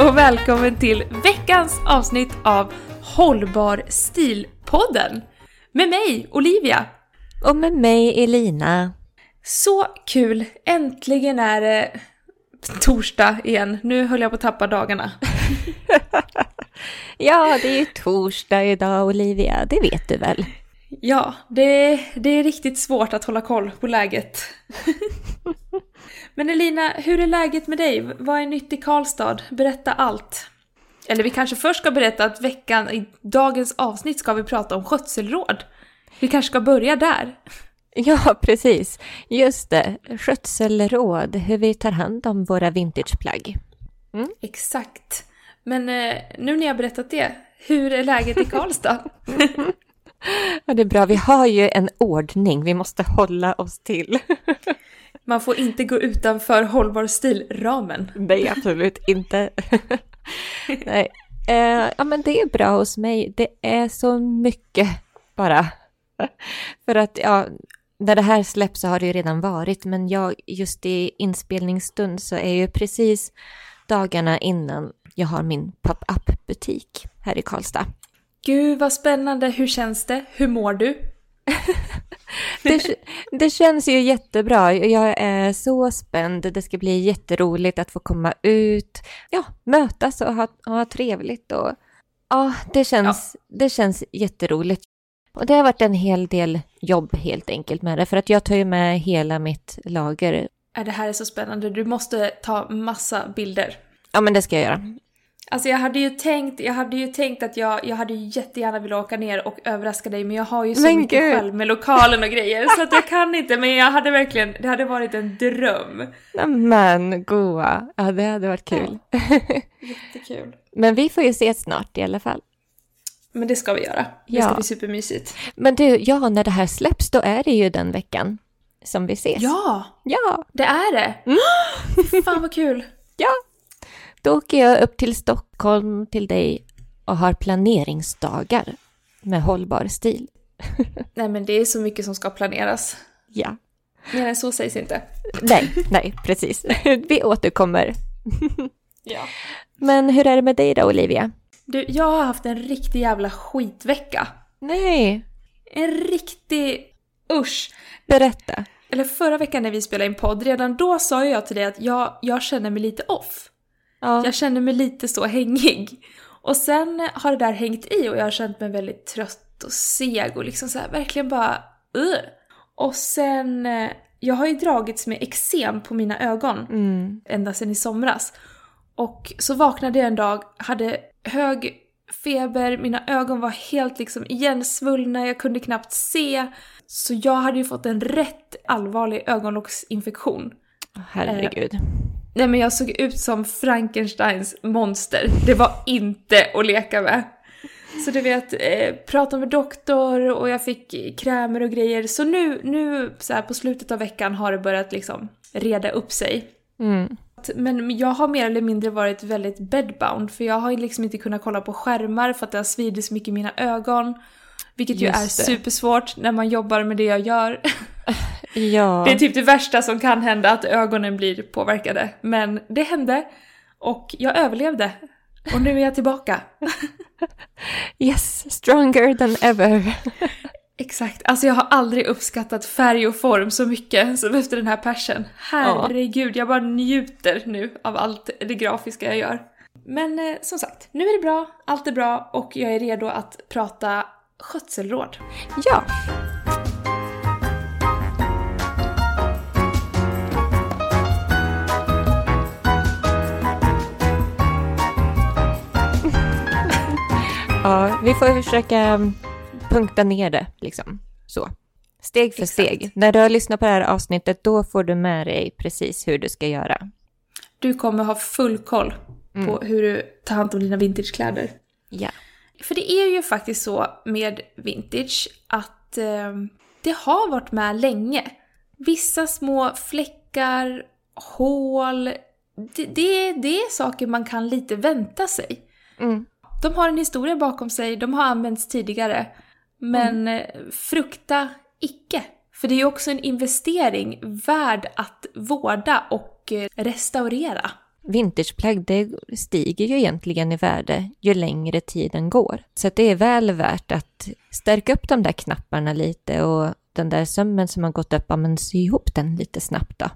Och välkommen till veckans avsnitt av Hållbar stil-podden! Med mig, Olivia. Och med mig Elina. Så kul! Äntligen är det torsdag igen. Nu höll jag på att tappa dagarna. ja, det är ju torsdag idag Olivia, det vet du väl? Ja, det, det är riktigt svårt att hålla koll på läget. Men Elina, hur är läget med dig? Vad är nytt i Karlstad? Berätta allt. Eller vi kanske först ska berätta att veckan, i dagens avsnitt ska vi prata om skötselråd. Vi kanske ska börja där. Ja, precis. Just det. Skötselråd, hur vi tar hand om våra vintageplagg. Mm. Exakt. Men eh, nu när jag berättat det, hur är läget i Karlstad? ja, det är bra. Vi har ju en ordning vi måste hålla oss till. Man får inte gå utanför hållbar stil-ramen. Nej, absolut inte. Nej. Eh, ja, men det är bra hos mig. Det är så mycket bara. För att, ja, när det här släpps så har det ju redan varit, men jag, just i inspelningsstund så är ju precis dagarna innan jag har min pop-up butik här i Karlstad. Gud vad spännande, hur känns det? Hur mår du? det, det, känns ju jättebra. Jag är så spänd. Det ska bli jätteroligt att få komma ut, ja, mötas och ha, och ha trevligt. Och, ja, det känns, ja. det känns jätteroligt. Och det har varit en hel del jobb helt enkelt med det, för att jag tar ju med hela mitt lager. Det här är så spännande. Du måste ta massa bilder. Ja, men det ska jag göra. Alltså jag hade ju tänkt, jag hade ju tänkt att jag, jag hade ju jättegärna velat åka ner och överraska dig men jag har ju så men mycket Gud. själv med lokalen och grejer så att jag kan inte men jag hade verkligen, det hade varit en dröm. Men goa, ja det hade varit kul. Ja. Jättekul. men vi får ju ses snart i alla fall. Men det ska vi göra. Det ja. ska bli supermysigt. Men du, ja när det här släpps då är det ju den veckan som vi ses. Ja! Ja! Det är det! Mm. Fan vad kul! Ja! Då åker jag upp till Stockholm till dig och har planeringsdagar med hållbar stil. nej, men det är så mycket som ska planeras. Ja. Mer än så sägs inte. nej, nej, precis. Vi återkommer. ja. Men hur är det med dig då, Olivia? Du, jag har haft en riktig jävla skitvecka. Nej. En riktig... Usch. Berätta. Eller förra veckan när vi spelade in podd, redan då sa jag till dig att jag, jag känner mig lite off. Ja. Jag känner mig lite så hängig. Och sen har det där hängt i och jag har känt mig väldigt trött och seg och liksom så här, verkligen bara uh. Och sen, eh, jag har ju dragits med eksem på mina ögon mm. ända sedan i somras. Och så vaknade jag en dag, hade hög feber, mina ögon var helt liksom igensvullna, jag kunde knappt se. Så jag hade ju fått en rätt allvarlig ögonlocksinfektion. Herregud. Eh, Nej men jag såg ut som Frankensteins monster. Det var inte att leka med. Så du vet, eh, prata med doktor och jag fick krämer och grejer. Så nu, nu så här, på slutet av veckan har det börjat liksom reda upp sig. Mm. Men jag har mer eller mindre varit väldigt bedbound för jag har liksom inte kunnat kolla på skärmar för att det har svidit så mycket i mina ögon. Vilket ju är supersvårt när man jobbar med det jag gör. Ja. Det är typ det värsta som kan hända, att ögonen blir påverkade. Men det hände och jag överlevde. Och nu är jag tillbaka. yes, stronger than ever. Exakt. Alltså jag har aldrig uppskattat färg och form så mycket som efter den här persen. Herregud, jag bara njuter nu av allt det grafiska jag gör. Men eh, som sagt, nu är det bra, allt är bra och jag är redo att prata skötselråd. Ja! Ja, vi får försöka punkta ner det liksom. Så. Steg för Exakt. steg. När du har lyssnat på det här avsnittet, då får du med dig precis hur du ska göra. Du kommer ha full koll mm. på hur du tar hand om dina vintagekläder. Ja. För det är ju faktiskt så med vintage att eh, det har varit med länge. Vissa små fläckar, hål, det, det, det är saker man kan lite vänta sig. Mm. De har en historia bakom sig, de har använts tidigare. Men mm. frukta icke. För det är ju också en investering värd att vårda och eh, restaurera. Vintageplagg det stiger ju egentligen i värde ju längre tiden går. Så det är väl värt att stärka upp de där knapparna lite och den där sömmen som har gått upp, men sy ihop den lite snabbt då.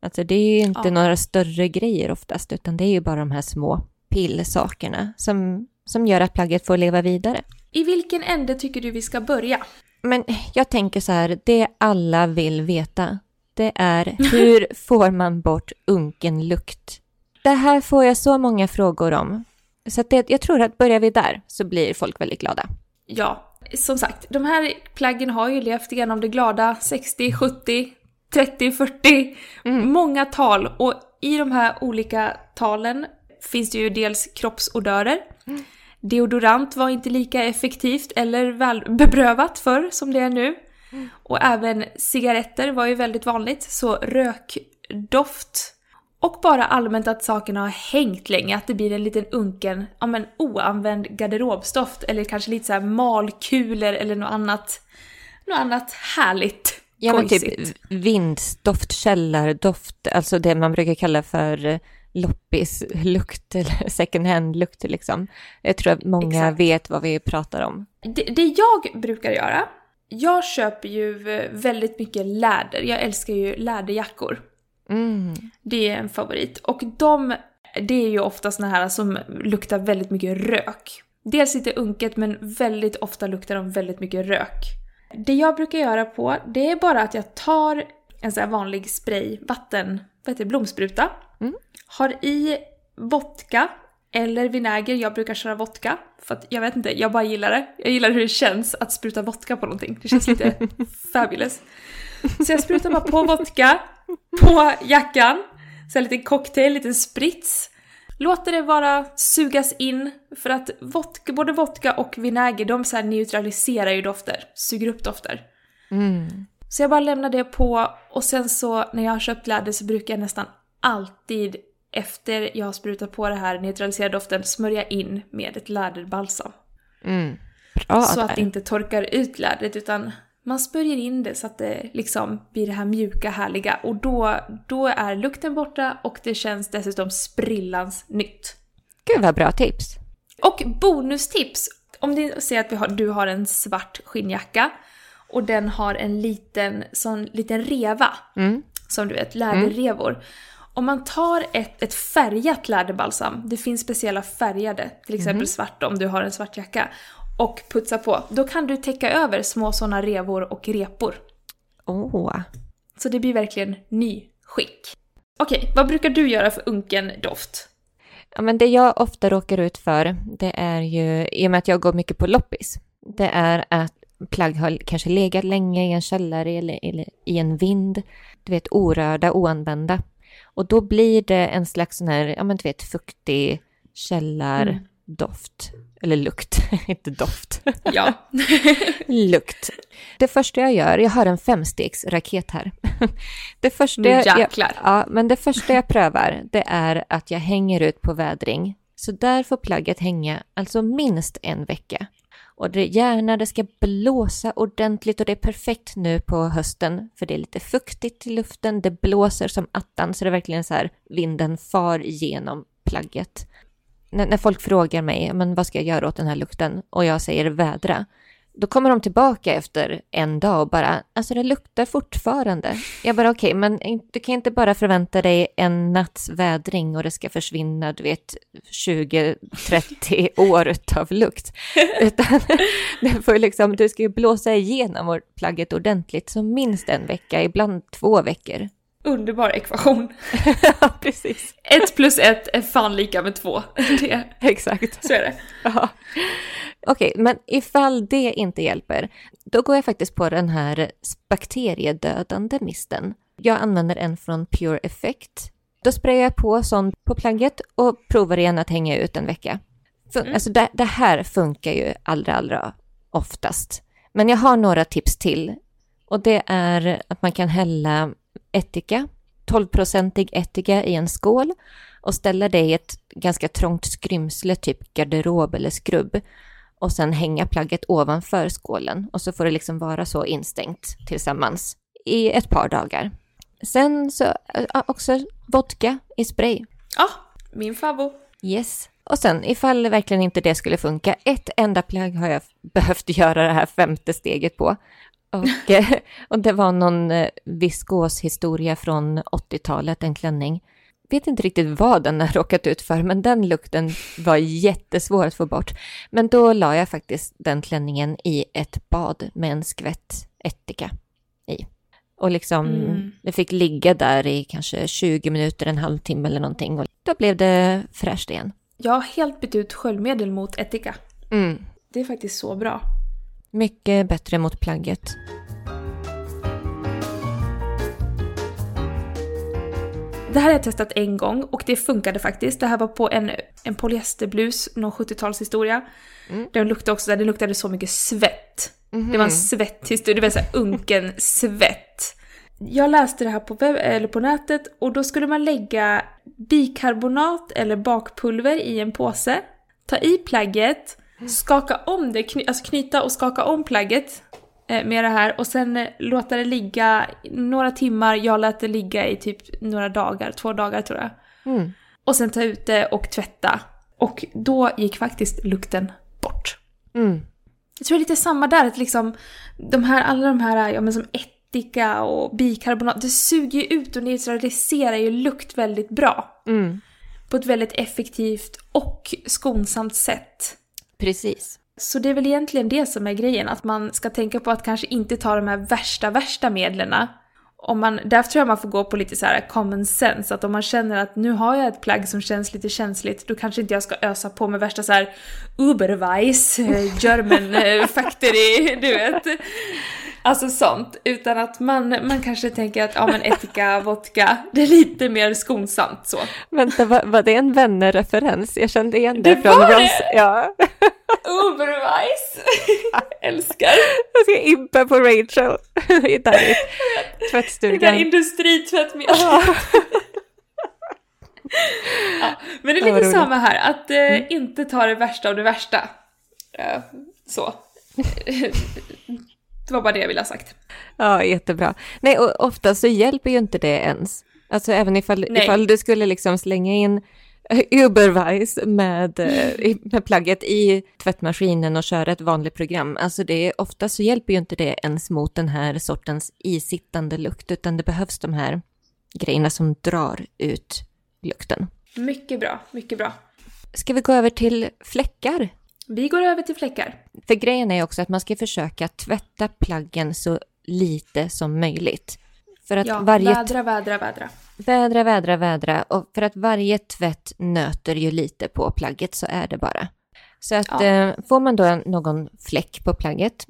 Alltså det är ju inte ja. några större grejer oftast, utan det är ju bara de här små pillsakerna som som gör att plagget får leva vidare. I vilken ände tycker du vi ska börja? Men jag tänker så här, det alla vill veta, det är hur får man bort unken lukt? Det här får jag så många frågor om. Så det, jag tror att börjar vi där så blir folk väldigt glada. Ja, som sagt, de här plaggen har ju levt genom det glada 60, 70, 30, 40, mm. många tal. Och i de här olika talen finns det ju dels kroppsodörer, mm. Deodorant var inte lika effektivt eller välbeprövat för som det är nu. Mm. Och även cigaretter var ju väldigt vanligt, så rökdoft och bara allmänt att sakerna har hängt länge, att det blir en liten unken, ja men oanvänd garderobstoft eller kanske lite så malkulor eller något annat, något annat härligt. Ja men typ vindsdoft, källardoft, alltså det man brukar kalla för loppislukt eller second hand-lukt liksom. Jag tror att många Exakt. vet vad vi pratar om. Det, det jag brukar göra, jag köper ju väldigt mycket läder. Jag älskar ju läderjackor. Mm. Det är en favorit. Och de, det är ju ofta såna här som luktar väldigt mycket rök. Dels lite unket men väldigt ofta luktar de väldigt mycket rök. Det jag brukar göra på, det är bara att jag tar en sån här vanlig spray, vatten, vad heter det, blomspruta. Mm. Har i vodka eller vinäger, jag brukar köra vodka. För att jag vet inte, jag bara gillar det. Jag gillar hur det känns att spruta vodka på någonting. Det känns lite fabulous. Så jag sprutar bara på vodka på jackan. Så en liten cocktail, en liten sprits. Låter det bara sugas in för att vodka, både vodka och vinäger de så neutraliserar ju dofter, suger upp dofter. Mm. Så jag bara lämnar det på och sen så när jag har köpt läder så brukar jag nästan alltid efter jag har sprutat på det här neutraliserade doften smörja in med ett läderbalsam. Mm. Bra så att det inte torkar ut lädret utan man smörjer in det så att det liksom blir det här mjuka härliga och då, då är lukten borta och det känns dessutom sprillans nytt. Gud vad bra tips! Och bonustips! Om du säger att har, du har en svart skinnjacka och den har en liten, sån liten reva. Mm. Som du vet, läderrevor. Mm. Om man tar ett, ett färgat läderbalsam, det finns speciella färgade, till exempel mm. svart om du har en svart jacka, och putsar på, då kan du täcka över små sådana revor och repor. Åh! Oh. Så det blir verkligen ny skick. Okej, vad brukar du göra för unken doft? Ja, men det jag ofta råkar ut för, det är ju, i och med att jag går mycket på loppis, det är att plagg har kanske legat länge i en källare eller, eller i en vind. Du vet, orörda, oanvända. Och då blir det en slags sån här, ja men du vet, fuktig källar, mm. Eller lukt, inte doft. Ja. lukt. Det första jag gör, jag har en femstegsraket här. Det första nu jäklar. Jag, ja, men det första jag prövar, det är att jag hänger ut på vädring. Så där får plagget hänga alltså minst en vecka. Och det, gärna det ska blåsa ordentligt och det är perfekt nu på hösten för det är lite fuktigt i luften, det blåser som attan så det är verkligen så här vinden far igenom plagget när, när folk frågar mig, men vad ska jag göra åt den här lukten? Och jag säger vädra. Då kommer de tillbaka efter en dag och bara, alltså det luktar fortfarande. Jag bara okej, okay, men du kan inte bara förvänta dig en natts vädring och det ska försvinna, du vet, 20-30 år av lukt. Utan det får liksom, du ska ju blåsa igenom plagget ordentligt, så minst en vecka, ibland två veckor underbar ekvation. ja, precis. Ett plus ett är fan lika med två. Det. Exakt. Så är det. Ja. Okej, okay, men ifall det inte hjälper, då går jag faktiskt på den här bakteriedödande misten. Jag använder en från Pure Effect. Då sprayar jag på sån på plagget och provar igen att hänga ut en vecka. Fun mm. Alltså det, det här funkar ju allra, allra oftast. Men jag har några tips till. Och det är att man kan hälla ättika, 12-procentig ättika i en skål och ställa det i ett ganska trångt skrymsle, typ garderob eller skrubb och sen hänga plagget ovanför skålen och så får det liksom vara så instängt tillsammans i ett par dagar. Sen så också vodka i spray. Ja, ah, min favvo. Yes. Och sen ifall verkligen inte det skulle funka, ett enda plagg har jag behövt göra det här femte steget på. Och, eh, och det var någon eh, viskoshistoria från 80-talet, en klänning. Vet inte riktigt vad den har råkat ut för, men den lukten var jättesvår att få bort. Men då la jag faktiskt den klänningen i ett bad med en skvätt ättika i. Och liksom, mm. det fick ligga där i kanske 20 minuter, en halvtimme eller någonting. Och då blev det fräscht igen. Jag har helt bytt ut sköljmedel mot ättika. Mm. Det är faktiskt så bra. Mycket bättre mot plagget. Det här har jag testat en gång och det funkade faktiskt. Det här var på en, en polyesterblus, någon 70-talshistoria. Mm. Den luktade också, det luktade så mycket svett. Mm -hmm. Det var en svetthistoria, det var så unken svett. Jag läste det här på, webb, eller på nätet och då skulle man lägga bikarbonat eller bakpulver i en påse, ta i plagget skaka om det, kny, alltså knyta och skaka om plagget eh, med det här och sen eh, låta det ligga några timmar. Jag lät det ligga i typ några dagar, två dagar tror jag. Mm. Och sen ta ut det och tvätta. Och då gick faktiskt lukten bort. Mm. Jag tror det är lite samma där, att liksom de här, alla de här, ja men som ättika och bikarbonat, det suger ju ut och neutraliserar ju lukt väldigt bra. Mm. På ett väldigt effektivt och skonsamt sätt. Precis. Så det är väl egentligen det som är grejen, att man ska tänka på att kanske inte ta de här värsta, värsta medlen. Om man, därför tror jag man får gå på lite så här common sense, att om man känner att nu har jag ett plagg som känns lite känsligt, då kanske inte jag ska ösa på med värsta så här Uberweiss, eh, German eh, factory, du vet. Alltså sånt. Utan att man, man kanske tänker att ja men etika, vodka, det är lite mer skonsamt så. Vänta, var, var det en vännerreferens? Jag kände igen det, det från var Ross. Det. Ja. Uberweiss. Älskar. Jag ska impa på Rachel. I tvättstugan. Det där industritvättmedel. ja, men det är lite samma här, att eh, mm. inte ta det värsta av det värsta. Uh, så. Det var bara det jag ville ha sagt. Ja, jättebra. Nej, och ofta så hjälper ju inte det ens. Alltså även ifall, ifall du skulle liksom slänga in Uberwise med, eh, med plagget i tvättmaskinen och köra ett vanligt program. Alltså det är, ofta så hjälper ju inte det ens mot den här sortens isittande lukt, utan det behövs de här grejerna som drar ut lukten. Mycket bra, mycket bra. Ska vi gå över till fläckar? Vi går över till fläckar. För grejen är också att man ska försöka tvätta plaggen så lite som möjligt. För att ja, varje vädra, vädra, vädra. Vädra, vädra, vädra. Och för att varje tvätt nöter ju lite på plagget så är det bara. Så att ja. eh, får man då någon fläck på plagget,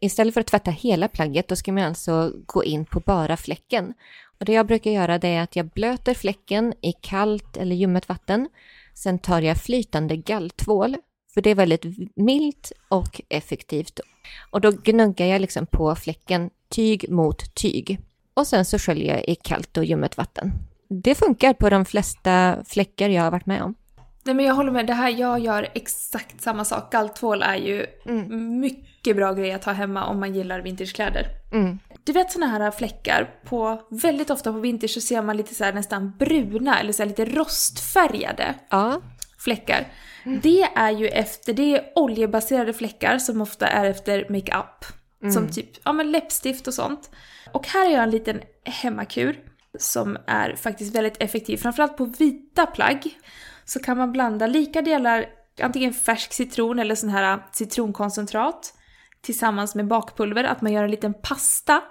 istället för att tvätta hela plagget, då ska man alltså gå in på bara fläcken. Och det jag brukar göra det är att jag blöter fläcken i kallt eller ljummet vatten Sen tar jag flytande galltvål, för det är väldigt milt och effektivt. Och då gnuggar jag liksom på fläcken tyg mot tyg. Och sen så sköljer jag i kallt och ljummet vatten. Det funkar på de flesta fläckar jag har varit med om. Nej men jag håller med, det här, jag gör exakt samma sak. Galltvål är ju mm. mycket bra grej att ha hemma om man gillar vintagekläder. Mm. Du vet såna här fläckar, på, väldigt ofta på vintage så ser man lite så nästan bruna eller så lite rostfärgade ja. Fläckar. Mm. Det är ju efter, det är oljebaserade fläckar som ofta är efter makeup. Mm. Som typ, ja men läppstift och sånt. Och här har jag en liten hemmakur som är faktiskt väldigt effektiv, framförallt på vita plagg så kan man blanda lika delar antingen färsk citron eller sån här citronkoncentrat tillsammans med bakpulver, att man gör en liten pasta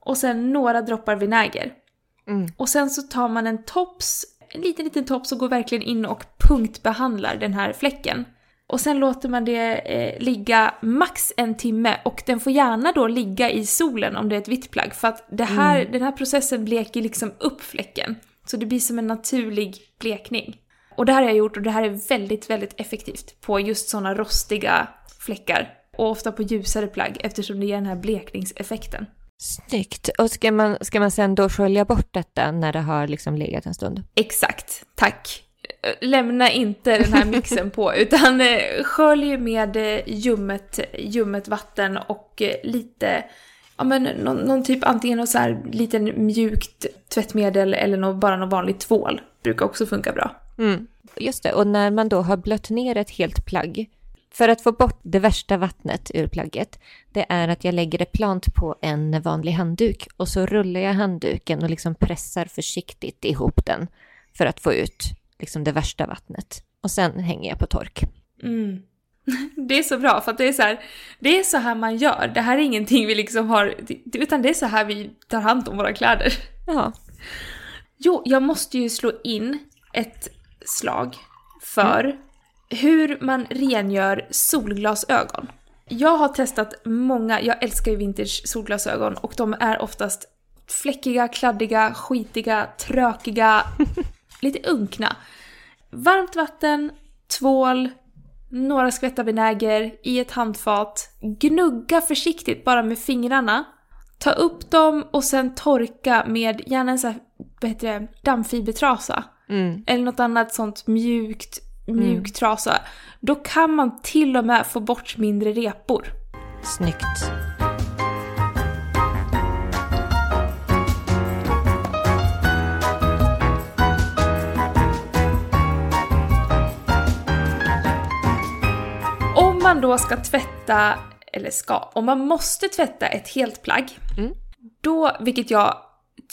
och sen några droppar vinäger. Mm. Och sen så tar man en tops, en liten liten tops och går verkligen in och punktbehandlar den här fläcken. Och sen låter man det eh, ligga max en timme och den får gärna då ligga i solen om det är ett vitt plagg för att det här, mm. den här processen bleker liksom upp fläcken. Så det blir som en naturlig blekning. Och det här har jag gjort och det här är väldigt, väldigt effektivt på just sådana rostiga fläckar. Och ofta på ljusare plagg eftersom det ger den här blekningseffekten. Snyggt. Och ska man, ska man sen då skölja bort detta när det har liksom legat en stund? Exakt, tack. Lämna inte den här mixen på utan eh, skölj med eh, ljummet, ljummet vatten och eh, lite ja men någon, någon, typ antingen något så här liten mjukt tvättmedel eller något, bara någon vanlig tvål. Brukar också funka bra. Mm. Just det, och när man då har blött ner ett helt plagg, för att få bort det värsta vattnet ur plagget, det är att jag lägger det plant på en vanlig handduk och så rullar jag handduken och liksom pressar försiktigt ihop den för att få ut liksom det värsta vattnet. Och sen hänger jag på tork. Mm. Det är så bra för att det är så här, det är så här man gör. Det här är ingenting vi liksom har, utan det är så här vi tar hand om våra kläder. Ja. Jo, jag måste ju slå in ett slag för mm. Hur man rengör solglasögon. Jag har testat många, jag älskar ju vintage solglasögon och de är oftast fläckiga, kladdiga, skitiga, trökiga, lite unkna. Varmt vatten, tvål, några skvättar vinäger i ett handfat. Gnugga försiktigt bara med fingrarna. Ta upp dem och sen torka med gärna en sån här, vad heter det, dammfibertrasa. Mm. Eller något annat sånt mjukt, mjuk mm. trasa. Då kan man till och med få bort mindre repor. Snyggt. Om man då ska tvätta, eller ska, om man måste tvätta ett helt plagg, mm. då, vilket jag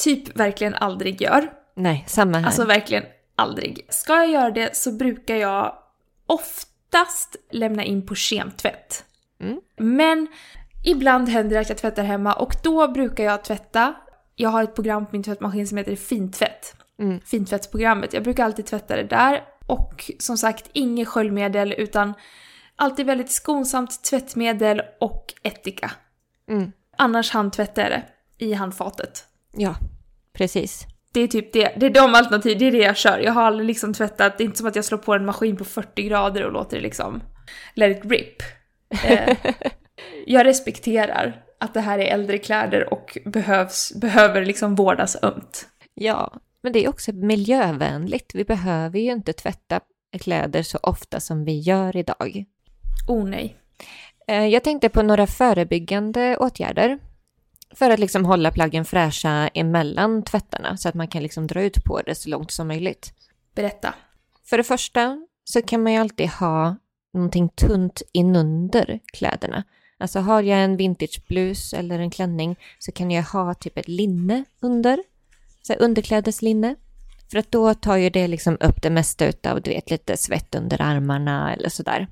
typ verkligen aldrig gör, Nej, samma här. Alltså verkligen aldrig. Ska jag göra det så brukar jag oftast lämna in på kemtvätt. Mm. Men ibland händer det att jag tvättar hemma och då brukar jag tvätta. Jag har ett program på min tvättmaskin som heter Fintvätt. Mm. Fintvättsprogrammet. Jag brukar alltid tvätta det där. Och som sagt, inget sköljmedel utan alltid väldigt skonsamt tvättmedel och ättika. Mm. Annars handtvättar jag det i handfatet. Ja, precis. Det är typ det, det är de alternativ, det är det jag kör. Jag har aldrig liksom tvättat, det är inte som att jag slår på en maskin på 40 grader och låter det liksom let it rip. Eh, jag respekterar att det här är äldre kläder och behövs, behöver liksom vårdas ömt. Ja, men det är också miljövänligt. Vi behöver ju inte tvätta kläder så ofta som vi gör idag. Oh nej. Eh, jag tänkte på några förebyggande åtgärder för att liksom hålla plaggen fräscha emellan tvättarna så att man kan liksom dra ut på det så långt som möjligt. Berätta. För det första så kan man ju alltid ha någonting tunt inunder kläderna. Alltså har jag en vintageblus eller en klänning så kan jag ha typ ett linne under. Så underklädeslinne. För att då tar ju det liksom upp det mesta utav, du vet, lite svett under armarna eller sådär.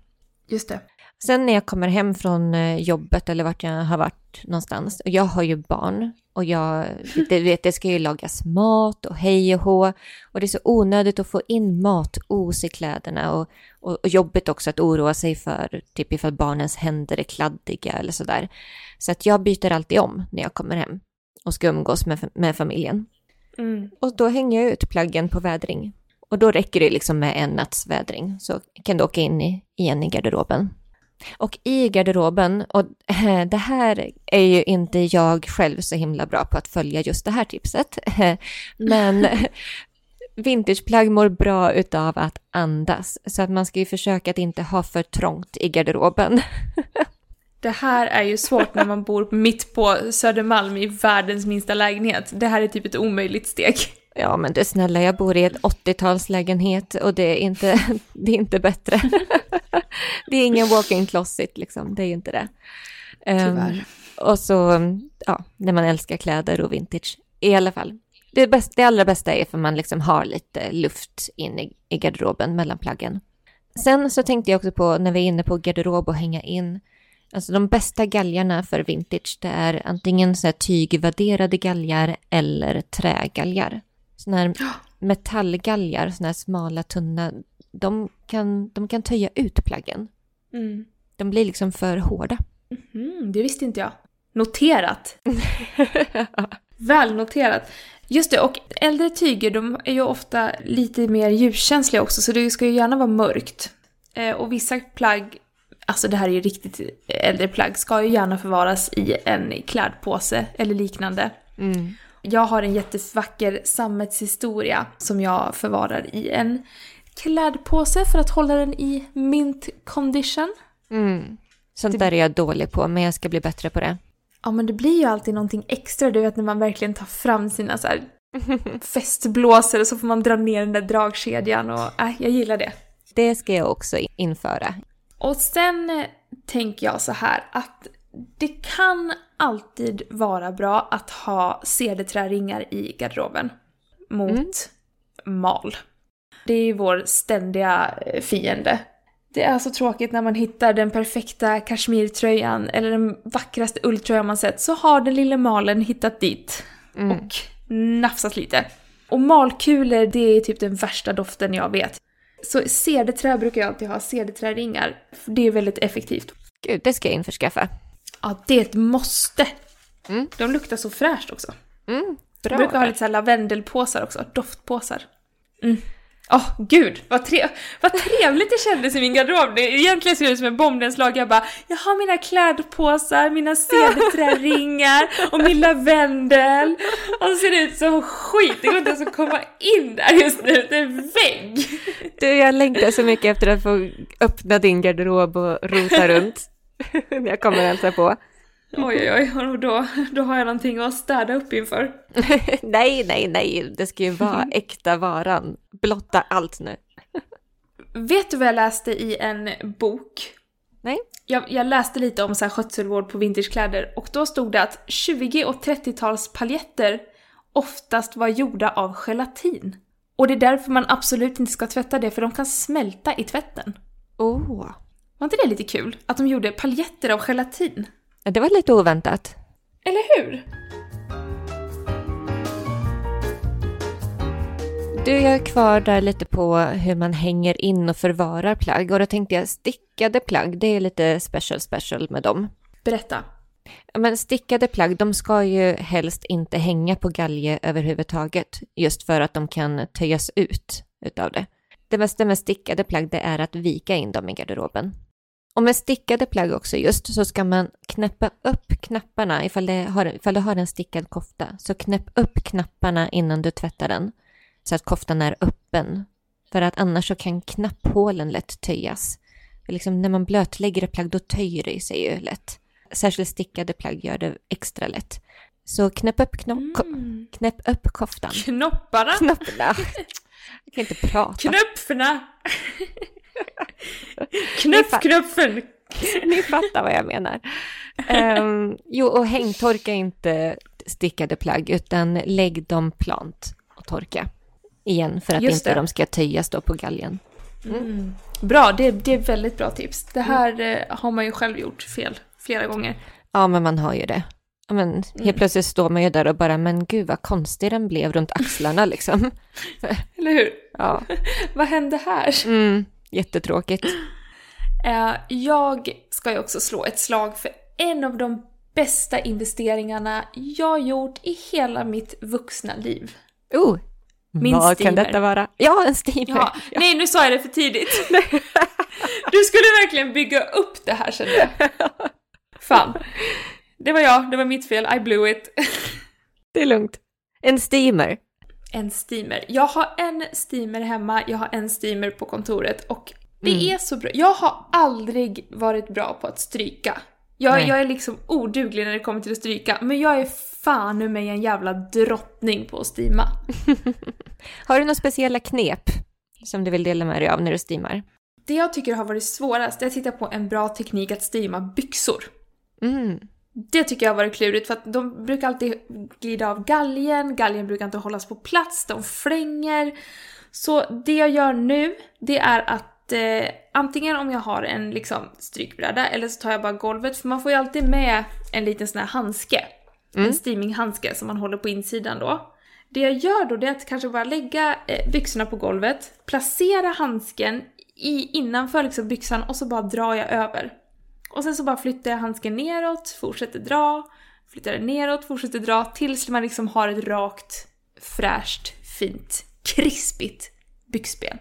Just det. Sen när jag kommer hem från eh, jobbet eller vart jag har varit någonstans, och jag har ju barn och jag det, vet, det ska ju lagas mat och hej och hå och det är så onödigt att få in matos i kläderna och, och, och jobbigt också att oroa sig för typ ifall barnens händer är kladdiga eller sådär. Så att jag byter alltid om när jag kommer hem och ska umgås med, med familjen. Mm. Och då hänger jag ut plaggen på vädring Och då räcker det liksom med en natts vädring så kan du åka in i, igen i garderoben. Och i garderoben, och det här är ju inte jag själv så himla bra på att följa just det här tipset, men vintageplagg mår bra utav att andas, så att man ska ju försöka att inte ha för trångt i garderoben. Det här är ju svårt när man bor mitt på Södermalm i världens minsta lägenhet. Det här är typ ett omöjligt steg. Ja, men det snälla, jag bor i en 80-talslägenhet och det är inte, det är inte bättre. det är ingen walk-in closet liksom, det är ju inte det. Tyvärr. Um, och så, ja, när man älskar kläder och vintage. I alla fall, det, bästa, det allra bästa är för man liksom har lite luft in i, i garderoben mellan plaggen. Sen så tänkte jag också på, när vi är inne på garderob och hänga in, Alltså de bästa galgarna för vintage, det är antingen så här tygvärderade galgar eller trägalgar. Sådana här metallgalgar, sådana här smala, tunna, de kan, de kan töja ut plaggen. Mm. De blir liksom för hårda. Mm, det visste inte jag. Noterat. Väl noterat. Just det, och äldre tyger de är ju ofta lite mer ljuskänsliga också, så det ska ju gärna vara mörkt. Eh, och vissa plagg alltså det här är ju riktigt äldre plagg, ska ju gärna förvaras i en klädpåse eller liknande. Mm. Jag har en jättevacker sammetshistoria som jag förvarar i en klädpåse för att hålla den i mint condition. Mm. Sånt det... där är jag dålig på, men jag ska bli bättre på det. Ja, men det blir ju alltid någonting extra, du vet när man verkligen tar fram sina så här festblåsare så får man dra ner den där dragkedjan och äh, jag gillar det. Det ska jag också införa. Och sen tänker jag så här att det kan alltid vara bra att ha cederträringar i garderoben mot mm. mal. Det är ju vår ständiga eh, fiende. Det är så tråkigt när man hittar den perfekta kashmirtröjan eller den vackraste ulltröjan man sett så har den lilla malen hittat dit mm. och nafsat lite. Och malkulor, det är typ den värsta doften jag vet. Så cederträ brukar jag alltid ha, cederträringar. Det är väldigt effektivt. Gud, det ska jag införskaffa. Ja, det är ett måste. Mm. De luktar så fräscht också. Mm, bra. Jag brukar ha lite så lavendelpåsar också, doftpåsar. Mm. Åh, oh, gud, vad, tre vad trevligt det kändes i min garderob. Det, egentligen ser det ut som en bombnedslag. Jag bara, jag har mina klädpåsar, mina cederträringar och min lavendel. Och så ser det ut som skit, det går inte ens att komma in där just nu, det är en vägg. Du, jag längtar så mycket efter att få öppna din garderob och rota runt. När jag kommer och hälsa på. Oj, oj, oj, då, då har jag någonting att städa upp inför. nej, nej, nej, det ska ju vara äkta varan. Blotta allt nu. Vet du vad jag läste i en bok? Nej. Jag, jag läste lite om så här skötselvård på vintagekläder och då stod det att 20 och 30-tals paljetter oftast var gjorda av gelatin. Och det är därför man absolut inte ska tvätta det, för de kan smälta i tvätten. Oh. Var inte det lite kul? Att de gjorde paljetter av gelatin? Det var lite oväntat. Eller hur? Du, jag är kvar där lite på hur man hänger in och förvarar plagg. Och då tänkte jag stickade plagg, det är lite special special med dem. Berätta. Men stickade plagg, de ska ju helst inte hänga på galge överhuvudtaget. Just för att de kan töjas ut utav det. Det bästa med stickade plagg det är att vika in dem i garderoben. Och med stickade plagg också just så ska man knäppa upp knapparna ifall, det har, ifall du har en stickad kofta. Så knäpp upp knapparna innan du tvättar den så att koftan är öppen. För att annars så kan knapphålen lätt töjas. För liksom när man blötlägger ett plagg då töjer det sig ju lätt. Särskilt stickade plagg gör det extra lätt. Så knäpp upp, knopp, mm. knäpp upp koftan. Knopparna? Knopparna. Jag kan inte prata. Knöpfarna! Knöff, knöffen! Ni fattar vad jag menar. Um, jo, och hängtorka inte stickade plagg, utan lägg dem plant och torka igen för att Just inte det. de ska töjas då på galgen. Mm. Mm. Bra, det, det är väldigt bra tips. Det här mm. har man ju själv gjort fel flera gånger. Ja, men man har ju det. Men helt mm. plötsligt står man ju där och bara, men gud vad konstig den blev runt axlarna liksom. Eller hur? Ja. vad hände här? Mm, jättetråkigt. Uh, jag ska ju också slå ett slag för en av de bästa investeringarna jag gjort i hela mitt vuxna liv. Oh, Min Vad steamer. kan detta vara? Ja, en steamer! Ja. Ja. Nej, nu sa jag det för tidigt. du skulle verkligen bygga upp det här kände jag. Fan. Det var jag, det var mitt fel, I blew it. det är lugnt. En steamer. En steamer. Jag har en steamer hemma, jag har en steamer på kontoret och det mm. är så bra. Jag har aldrig varit bra på att stryka. Jag, jag, är liksom oduglig när det kommer till att stryka, men jag är fan nu mig en jävla drottning på att steama. har du några speciella knep som du vill dela med dig av när du steamar? Det jag tycker har varit svårast är att hitta på en bra teknik att steama byxor. Mm. Det tycker jag har varit klurigt för att de brukar alltid glida av galgen, galgen brukar inte hållas på plats, de flänger. Så det jag gör nu, det är att eh, antingen om jag har en liksom strykbräda eller så tar jag bara golvet för man får ju alltid med en liten sån här handske. Mm. En steaminghandske som man håller på insidan då. Det jag gör då det är att kanske bara lägga eh, byxorna på golvet, placera handsken i, innanför liksom byxan och så bara drar jag över. Och sen så bara flyttar jag handsken neråt, fortsätter dra, flyttar den neråt, fortsätter dra tills man liksom har ett rakt, fräscht, fint, krispigt byxben.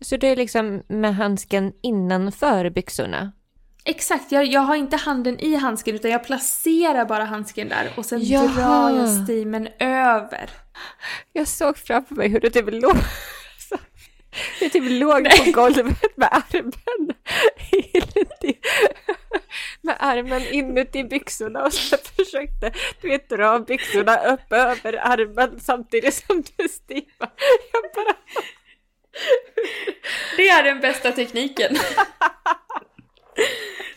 Så det är liksom med handsken innanför byxorna? Exakt, jag, jag har inte handen i handsken utan jag placerar bara handsken där och sen Jaha. drar jag steamen över. Jag såg framför mig hur det typ låg jag typ låg Nej. på golvet med armen inuti, med armen inuti byxorna och så försökte du vet, dra byxorna upp över armen samtidigt som du stivade. Jag bara... Det är den bästa tekniken.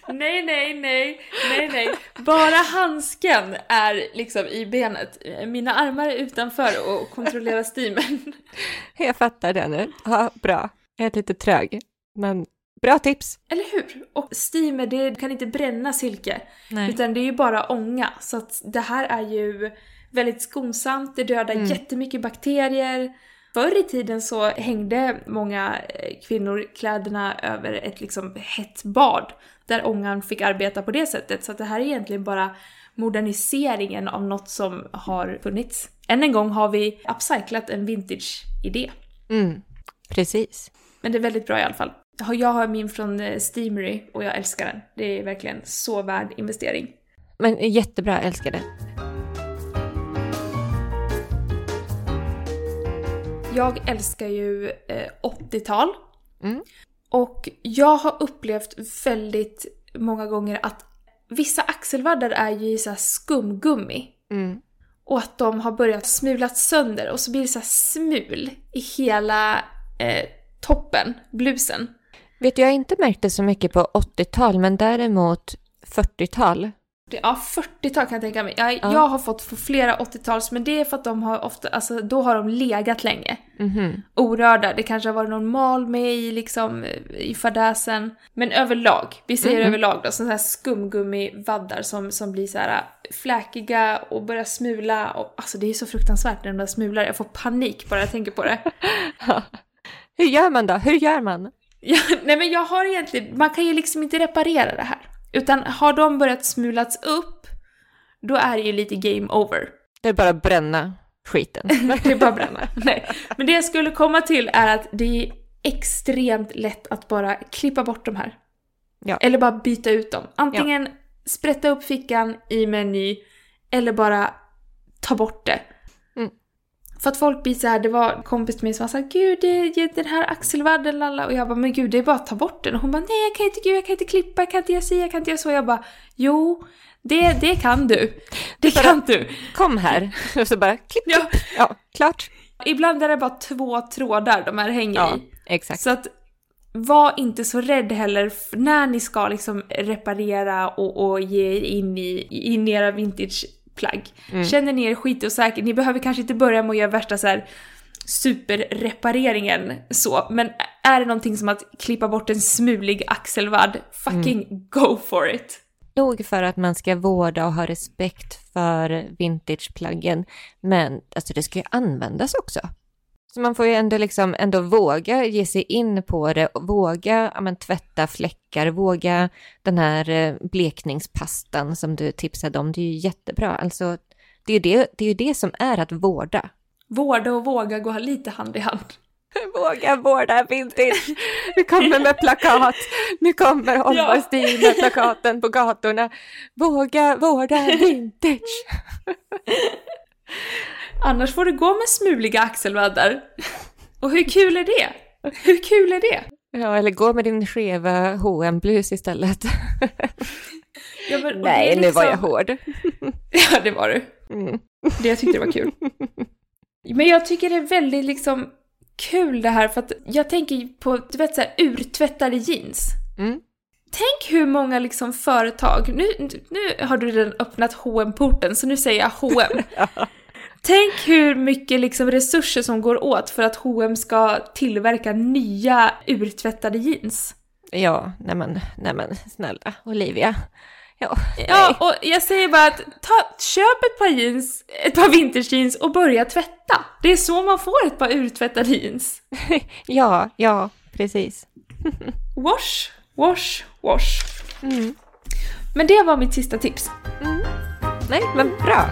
Nej, nej, nej, nej, nej. Bara handsken är liksom i benet. Mina armar är utanför och kontrollerar steamen. Jag fattar det nu. Ja, bra. Jag är lite trög, men bra tips. Eller hur? Och steamer, det kan inte bränna silke. Nej. Utan det är ju bara ånga. Så att det här är ju väldigt skonsamt, det dödar mm. jättemycket bakterier. Förr i tiden så hängde många eh, kvinnor kläderna över ett liksom hett bad där ångan fick arbeta på det sättet. Så det här är egentligen bara moderniseringen av något som har funnits. Än en gång har vi upcyclat en vintage-idé. Mm, precis. Men det är väldigt bra i alla fall. Jag har min från eh, Steamery och jag älskar den. Det är verkligen så värd investering. Men jättebra, älskar det. Jag älskar ju eh, 80-tal. Mm. Och jag har upplevt väldigt många gånger att vissa axelvaddar är ju i så skumgummi. Mm. Och att de har börjat smulat sönder och så blir det så smul i hela eh, toppen, blusen. Vet du, jag har inte märkt det så mycket på 80-tal men däremot 40-tal. Ja, 40-tal kan jag tänka mig. Jag, ja. jag har fått flera 80-tals, men det är för att de har ofta, alltså då har de legat länge. Mm -hmm. Orörda. Det kanske har varit någon mal med i liksom, i fadäsen. Men överlag, vi säger mm -hmm. överlag då, sådana här skumgummivaddar som, som blir så här fläkiga och börjar smula. Och, alltså det är så fruktansvärt när de där smular. Jag får panik bara jag tänker på det. Hur gör man då? Hur gör man? Ja, nej men jag har egentligen, man kan ju liksom inte reparera det här. Utan har de börjat smulats upp, då är det ju lite game over. Det är bara att bränna skiten. det är bara att bränna. Nej. Men det jag skulle komma till är att det är extremt lätt att bara klippa bort de här. Ja. Eller bara byta ut dem. Antingen ja. sprätta upp fickan i meny eller bara ta bort det. För att folk blir så här, det var en kompis till mig som var såhär Gud, det, den här axelvadden lalla. Och jag bara, men gud det är bara att ta bort den. Och hon bara, nej jag kan inte, gud jag kan inte klippa, jag kan inte göra si, jag kan inte göra så. Jag bara, jo, det, det kan du. Det bara, kan du. Kom här. Och så bara, klipp, ja. ja, klart. Ibland är det bara två trådar de här hänger ja, i. exakt. Så att var inte så rädd heller när ni ska liksom reparera och, och ge in i, in i era vintage plagg. Mm. Känner ni er skitosäker, ni behöver kanske inte börja med att göra värsta så här superrepareringen så, men är det någonting som att klippa bort en smulig axelvadd, fucking mm. go for it! Nog för att man ska vårda och ha respekt för vintageplaggen, men alltså det ska ju användas också. Så man får ju ändå liksom ändå våga ge sig in på det, våga ja, men, tvätta fläckar, våga den här eh, blekningspastan som du tipsade om, det är ju jättebra. Alltså, det är ju det, det, är ju det som är att vårda. Vårda och våga gå lite hand i hand. Våga vårda vintage. Vi kommer med plakat. Nu kommer Holma med plakaten på gatorna. Våga vårda vintage. Annars får du gå med smuliga axelvaddar. Och hur kul är det? Hur kul är det? Ja, eller gå med din skeva hm blus istället. Ja, men, Nej, liksom... nu var jag liksom- hård. ja, det var du. Mm. Det jag tyckte det var kul. Men jag tycker det är väldigt liksom kul det här för att jag tänker på, du vet såhär urtvättade jeans. Mm. Tänk hur många liksom företag, nu, nu har du redan öppnat hm porten så nu säger jag H&M. Tänk hur mycket liksom resurser som går åt för att H&M ska tillverka nya urtvättade jeans. Ja, nämen, nämen snälla Olivia. Ja, ja och jag säger bara att ta, köp ett par jeans, ett par vinterjeans och börja tvätta. Det är så man får ett par urtvättade jeans. ja, ja, precis. wash, wash, wash. Mm. Men det var mitt sista tips. Mm. Nej, men bra.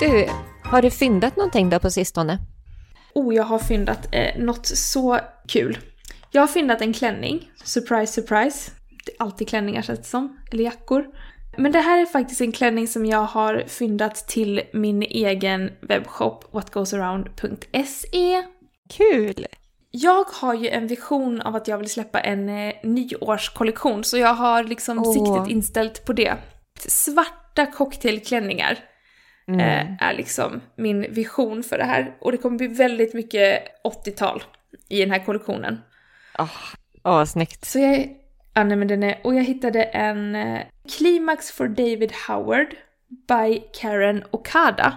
Du, har du fyndat någonting då på sistone? Oh, jag har fyndat eh, något så kul. Jag har fyndat en klänning. Surprise, surprise. Det är alltid klänningar känns det som. Eller jackor. Men det här är faktiskt en klänning som jag har fyndat till min egen webbshop whatgoesaround.se. Kul! Jag har ju en vision av att jag vill släppa en eh, nyårskollektion så jag har liksom oh. siktet inställt på det. Svarta cocktailklänningar Mm. Eh, är liksom min vision för det här. Och det kommer bli väldigt mycket 80-tal i den här kollektionen. Ja, oh, oh, snyggt. Så jag, ja, nej, men den är, och jag hittade en eh, Climax for David Howard by Karen Okada.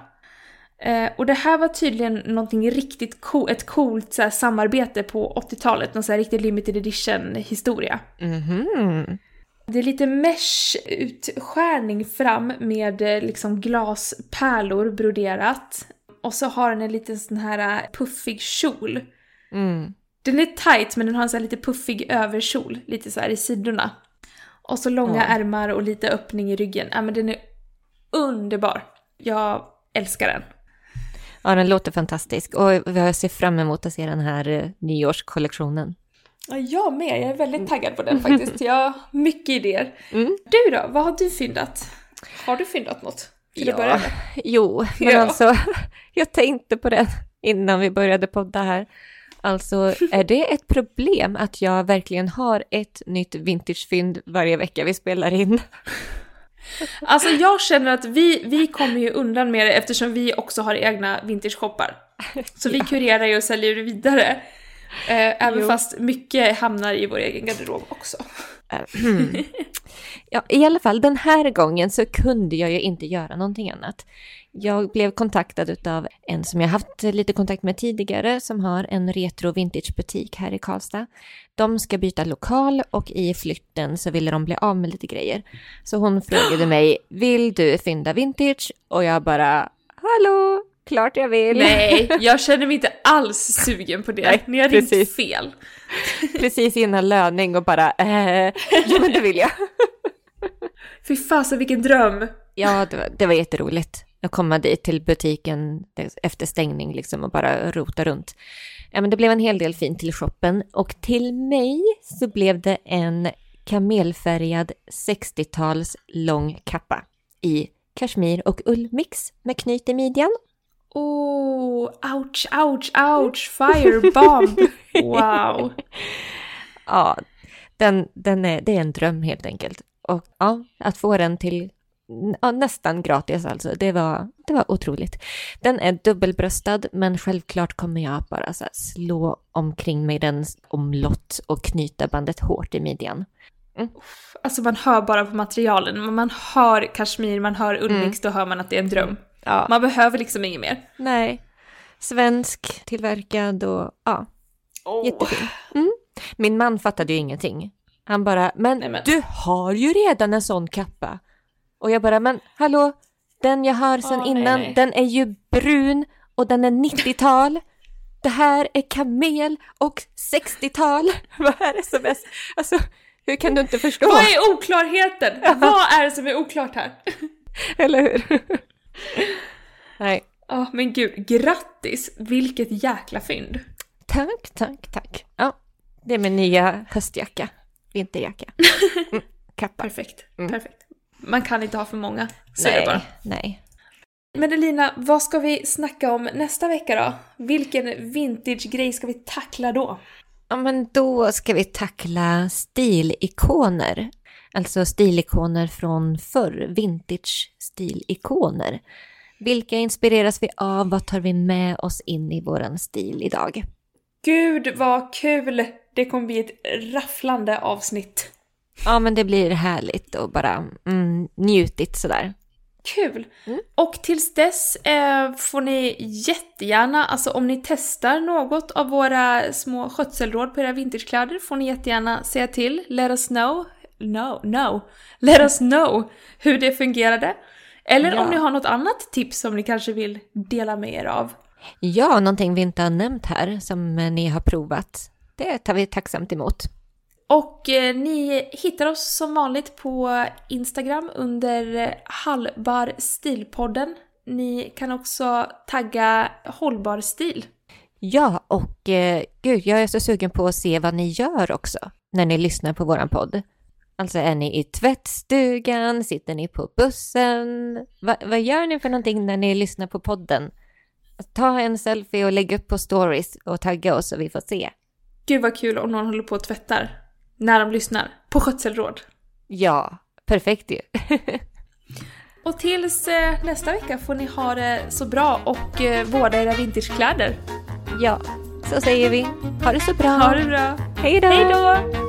Eh, och det här var tydligen någonting riktigt coolt, ett coolt så här, samarbete på 80-talet, någon så här riktigt limited edition historia. Mm -hmm. Det är lite mesh-utskärning fram med eh, liksom glaspärlor broderat. Och så har den en liten sån här eh, puffig kjol. Mm. Den är tight men den har en sån här lite puffig överkjol, lite så här i sidorna. Och så långa mm. ärmar och lite öppning i ryggen. Ja men den är underbar. Jag älskar den. Ja, den låter fantastisk och jag ser fram emot att se den här eh, nyårskollektionen. Ja, jag med. Jag är väldigt taggad på den faktiskt. Jag har mycket idéer. Mm. Du då? Vad har du fyndat? Har du fyndat något? Till ja, jo, men ja. alltså jag tänkte på det innan vi började podda här. Alltså, är det ett problem att jag verkligen har ett nytt vintagefynd varje vecka vi spelar in? Alltså jag känner att vi, vi kommer ju undan med det eftersom vi också har egna vintageshoppar. Så vi kurerar ju och säljer det vidare. Eh, även jo. fast mycket hamnar i vår egen garderob också. Mm. Ja, i alla fall den här gången så kunde jag ju inte göra någonting annat. Jag blev kontaktad av en som jag haft lite kontakt med tidigare som har en retro vintage butik här i Karlstad. De ska byta lokal och i flytten så ville de bli av med lite grejer. Så hon frågade mig, vill du fynda vintage? Och jag bara, hallå, klart jag vill. Nej, jag känner mig inte alls sugen på det. Nej, Ni har ringt fel. precis innan löning och bara, eh, jo men det vill jag. Fy fasen vilken dröm! Ja, det var, det var jätteroligt. Att komma dit till butiken efter stängning liksom och bara rota runt. Ja, men det blev en hel del fint till shoppen och till mig så blev det en kamelfärgad 60-tals lång kappa i kashmir och ullmix med knyt i midjan Oh, ouch, ouch, ouch, firebomb! Wow! ja, den, den är, det är en dröm helt enkelt. Och ja, att få den till ja, nästan gratis alltså, det var, det var otroligt. Den är dubbelbröstad, men självklart kommer jag bara så slå omkring mig den omlott och knyta bandet hårt i midjan. Mm. Alltså man hör bara på materialen, man hör kashmir, man hör ullmix, mm. då hör man att det är en dröm. Ja. Man behöver liksom inget mer. Nej. Svensk, tillverkad och ja. Oh. Jättefin. Mm. Min man fattade ju ingenting. Han bara, men, Nej, men, du har ju redan en sån kappa. Och jag bara, men hallå, den jag har sen oh, innan, nej, nej. den är ju brun och den är 90-tal. det här är kamel och 60-tal. Vad är det som är... Alltså, hur kan du inte förstå? Vad är oklarheten? Vad är det som är oklart här? Eller hur? Nej. Ja, oh, men gud, grattis! Vilket jäkla fynd! Tack, tack, tack. Ja, det är min nya höstjacka. Vinterjacka. Mm, kappa. Perfekt, mm. perfekt. Man kan inte ha för många, så nej, är det bara. Nej. Men Elina, vad ska vi snacka om nästa vecka då? Vilken vintage-grej ska vi tackla då? Ja, men då ska vi tackla stilikoner. Alltså stilikoner från förr, vintage-stilikoner. Vilka inspireras vi av? Vad tar vi med oss in i våran stil idag? Gud vad kul! Det kommer bli ett rafflande avsnitt. Ja, men det blir härligt och bara mm, njutigt sådär. Kul! Mm. Och tills dess eh, får ni jättegärna, alltså om ni testar något av våra små skötselråd på era vintagekläder får ni jättegärna säga till. Let us know. No, no. Let us know hur det fungerade. Eller ja. om ni har något annat tips som ni kanske vill dela med er av. Ja, någonting vi inte har nämnt här som ni har provat. Det tar vi tacksamt emot. Och eh, ni hittar oss som vanligt på Instagram under Hallbar stilpodden. Ni kan också tagga hållbar stil. Ja, och eh, gud, jag är så sugen på att se vad ni gör också när ni lyssnar på våran podd. Alltså är ni i tvättstugan, sitter ni på bussen? Va, vad gör ni för någonting när ni lyssnar på podden? Ta en selfie och lägg upp på stories och tagga oss så vi får se. Gud vad kul om någon håller på och tvättar när de lyssnar på skötselråd. Ja, perfekt ju. och tills eh, nästa vecka får ni ha det så bra och eh, vårda era vintagekläder. Ja, så säger vi. Ha det så bra. Ha det bra. Hej då. Hej då.